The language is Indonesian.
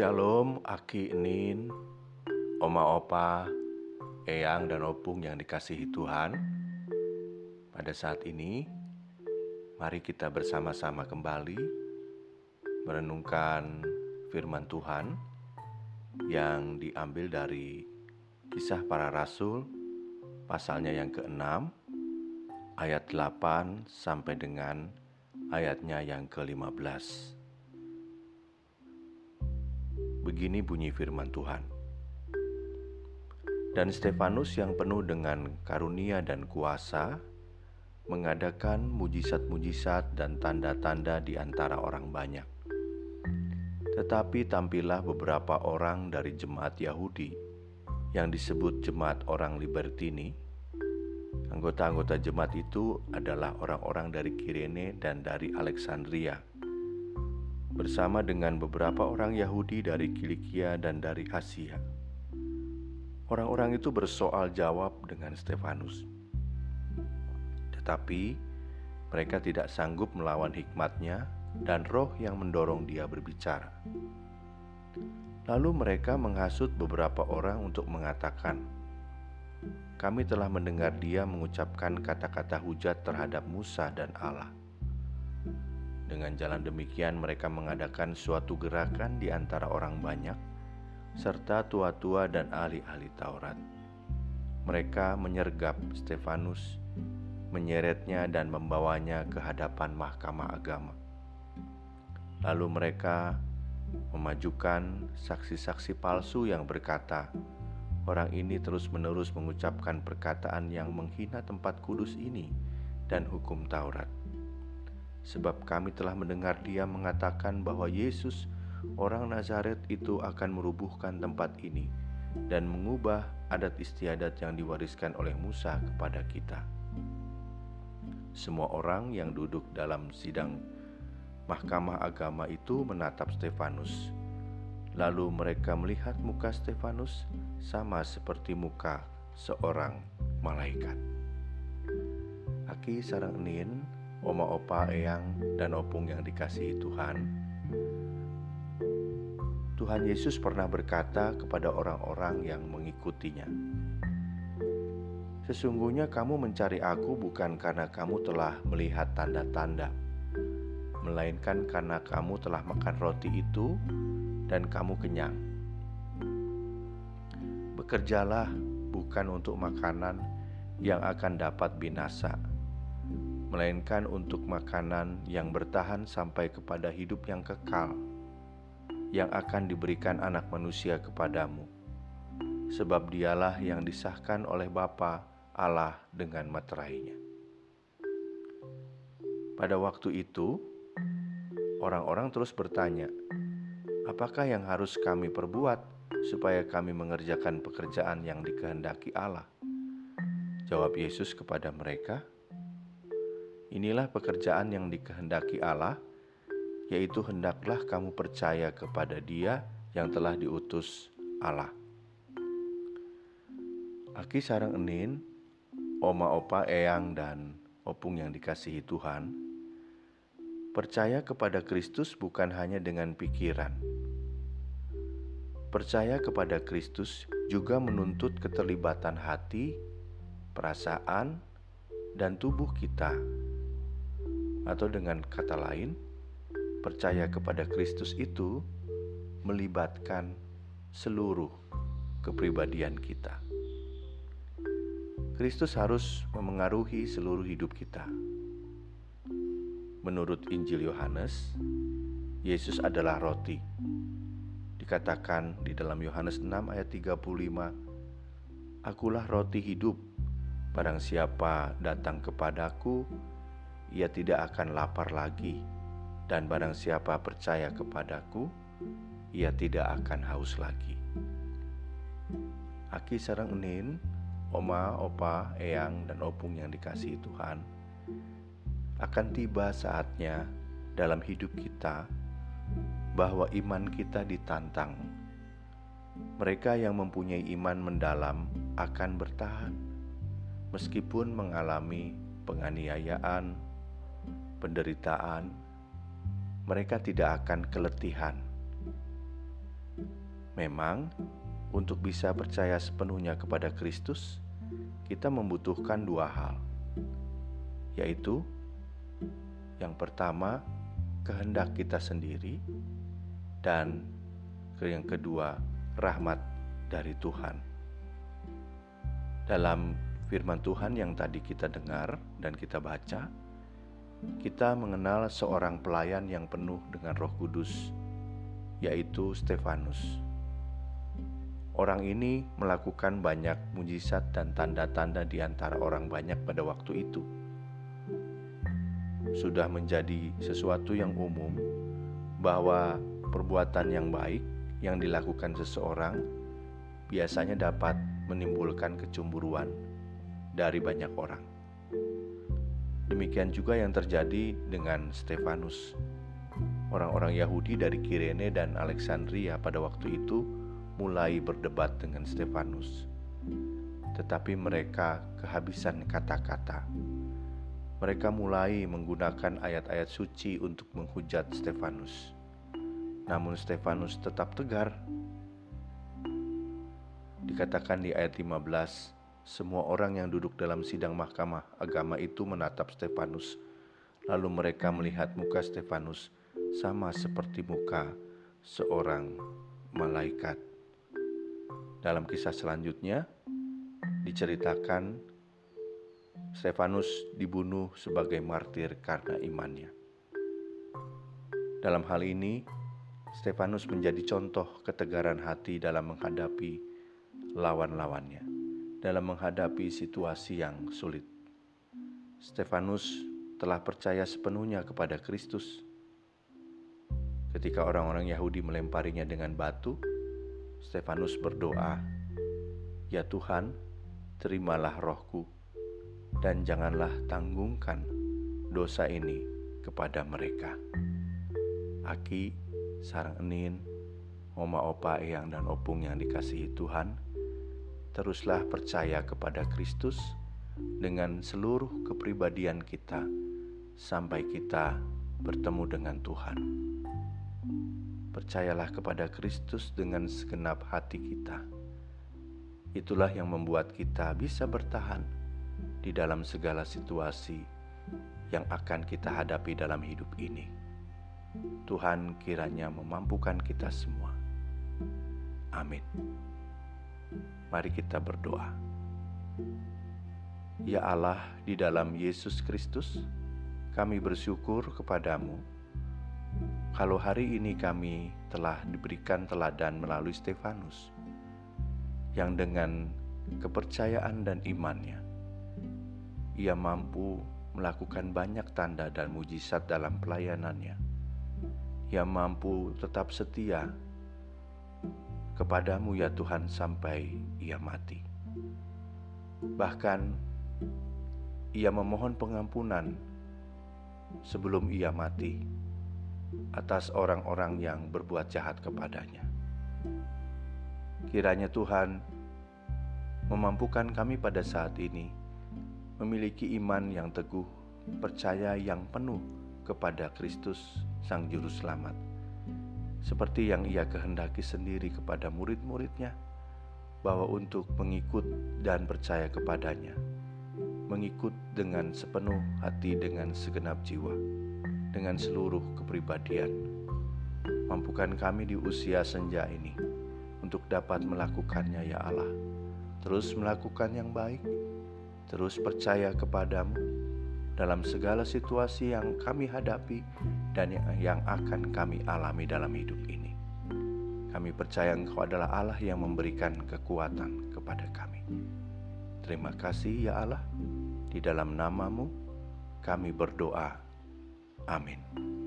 Shalom, Aki, Nin, Oma Opa, Eyang dan Opung yang dikasihi Tuhan. Pada saat ini, mari kita bersama-sama kembali merenungkan firman Tuhan yang diambil dari Kisah Para Rasul pasalnya yang ke-6 ayat 8 sampai dengan ayatnya yang ke-15. Begini bunyi firman Tuhan. Dan Stefanus yang penuh dengan karunia dan kuasa mengadakan mujizat-mujizat dan tanda-tanda di antara orang banyak. Tetapi tampillah beberapa orang dari jemaat Yahudi yang disebut jemaat orang Libertini. Anggota-anggota jemaat itu adalah orang-orang dari Kirene dan dari Alexandria bersama dengan beberapa orang Yahudi dari Kilikia dan dari Asia. Orang-orang itu bersoal jawab dengan Stefanus. Tetapi mereka tidak sanggup melawan hikmatnya dan roh yang mendorong dia berbicara. Lalu mereka menghasut beberapa orang untuk mengatakan, "Kami telah mendengar dia mengucapkan kata-kata hujat terhadap Musa dan Allah." Dengan jalan demikian, mereka mengadakan suatu gerakan di antara orang banyak, serta tua-tua dan ahli-ahli Taurat. Mereka menyergap Stefanus, menyeretnya, dan membawanya ke hadapan mahkamah agama. Lalu mereka memajukan saksi-saksi palsu yang berkata, "Orang ini terus-menerus mengucapkan perkataan yang menghina tempat kudus ini dan hukum Taurat." Sebab kami telah mendengar dia mengatakan bahwa Yesus, orang Nazaret itu akan merubuhkan tempat ini dan mengubah adat istiadat yang diwariskan oleh Musa kepada kita. Semua orang yang duduk dalam sidang mahkamah agama itu menatap Stefanus. Lalu mereka melihat muka Stefanus sama seperti muka seorang malaikat. Aki sarang enin Oma Opa, Eyang, dan Opung yang dikasihi Tuhan. Tuhan Yesus pernah berkata kepada orang-orang yang mengikutinya, Sesungguhnya kamu mencari aku bukan karena kamu telah melihat tanda-tanda, melainkan karena kamu telah makan roti itu dan kamu kenyang. Bekerjalah bukan untuk makanan yang akan dapat binasa, melainkan untuk makanan yang bertahan sampai kepada hidup yang kekal, yang akan diberikan Anak Manusia kepadamu, sebab Dialah yang disahkan oleh Bapa Allah dengan materainya. Pada waktu itu, orang-orang terus bertanya, "Apakah yang harus kami perbuat supaya kami mengerjakan pekerjaan yang dikehendaki Allah?" Jawab Yesus kepada mereka, Inilah pekerjaan yang dikehendaki Allah, yaitu hendaklah kamu percaya kepada Dia yang telah diutus Allah. Aki sarang enin, oma opa eyang dan opung yang dikasihi Tuhan, percaya kepada Kristus bukan hanya dengan pikiran. Percaya kepada Kristus juga menuntut keterlibatan hati, perasaan, dan tubuh kita atau dengan kata lain, percaya kepada Kristus itu melibatkan seluruh kepribadian kita. Kristus harus memengaruhi seluruh hidup kita. Menurut Injil Yohanes, Yesus adalah roti. Dikatakan di dalam Yohanes 6 ayat 35, Akulah roti hidup, barang siapa datang kepadaku, ia tidak akan lapar lagi, dan barang siapa percaya kepadaku, ia tidak akan haus lagi. Aki sarang enin, oma, opa, eyang, dan opung yang dikasihi Tuhan, akan tiba saatnya dalam hidup kita bahwa iman kita ditantang. Mereka yang mempunyai iman mendalam akan bertahan meskipun mengalami penganiayaan, penderitaan, mereka tidak akan keletihan. Memang, untuk bisa percaya sepenuhnya kepada Kristus, kita membutuhkan dua hal, yaitu yang pertama, kehendak kita sendiri, dan yang kedua, rahmat dari Tuhan. Dalam firman Tuhan yang tadi kita dengar dan kita baca, kita mengenal seorang pelayan yang penuh dengan Roh Kudus, yaitu Stefanus. Orang ini melakukan banyak mujizat dan tanda-tanda di antara orang banyak pada waktu itu sudah menjadi sesuatu yang umum bahwa perbuatan yang baik yang dilakukan seseorang biasanya dapat menimbulkan kecemburuan dari banyak orang. Demikian juga yang terjadi dengan Stefanus. Orang-orang Yahudi dari Kirene dan Alexandria pada waktu itu mulai berdebat dengan Stefanus. Tetapi mereka kehabisan kata-kata mereka mulai menggunakan ayat-ayat suci untuk menghujat Stefanus. Namun Stefanus tetap tegar. Dikatakan di ayat 15, semua orang yang duduk dalam sidang mahkamah agama itu menatap Stefanus. Lalu mereka melihat muka Stefanus sama seperti muka seorang malaikat. Dalam kisah selanjutnya diceritakan Stefanus dibunuh sebagai martir karena imannya. Dalam hal ini, Stefanus menjadi contoh ketegaran hati dalam menghadapi lawan-lawannya, dalam menghadapi situasi yang sulit. Stefanus telah percaya sepenuhnya kepada Kristus. Ketika orang-orang Yahudi melemparinya dengan batu, Stefanus berdoa, "Ya Tuhan, terimalah rohku." dan janganlah tanggungkan dosa ini kepada mereka. Aki, sarang enin, oma opa eyang dan opung yang dikasihi Tuhan, teruslah percaya kepada Kristus dengan seluruh kepribadian kita sampai kita bertemu dengan Tuhan. Percayalah kepada Kristus dengan segenap hati kita. Itulah yang membuat kita bisa bertahan di dalam segala situasi yang akan kita hadapi dalam hidup ini. Tuhan kiranya memampukan kita semua. Amin. Mari kita berdoa. Ya Allah, di dalam Yesus Kristus, kami bersyukur kepadamu. Kalau hari ini kami telah diberikan teladan melalui Stefanus, yang dengan kepercayaan dan imannya ia mampu melakukan banyak tanda dan mujizat dalam pelayanannya. Ia mampu tetap setia kepadamu ya Tuhan sampai ia mati. Bahkan ia memohon pengampunan sebelum ia mati atas orang-orang yang berbuat jahat kepadanya. Kiranya Tuhan memampukan kami pada saat ini memiliki iman yang teguh, percaya yang penuh kepada Kristus, Sang Juru Selamat, seperti yang Ia kehendaki sendiri kepada murid-muridnya, bahwa untuk mengikut dan percaya kepadanya, mengikut dengan sepenuh hati, dengan segenap jiwa, dengan seluruh kepribadian. Mampukan kami di usia senja ini untuk dapat melakukannya, ya Allah. Terus melakukan yang baik, terus percaya kepadamu dalam segala situasi yang kami hadapi dan yang akan kami alami dalam hidup ini. Kami percaya Engkau adalah Allah yang memberikan kekuatan kepada kami. Terima kasih ya Allah, di dalam namamu kami berdoa. Amin.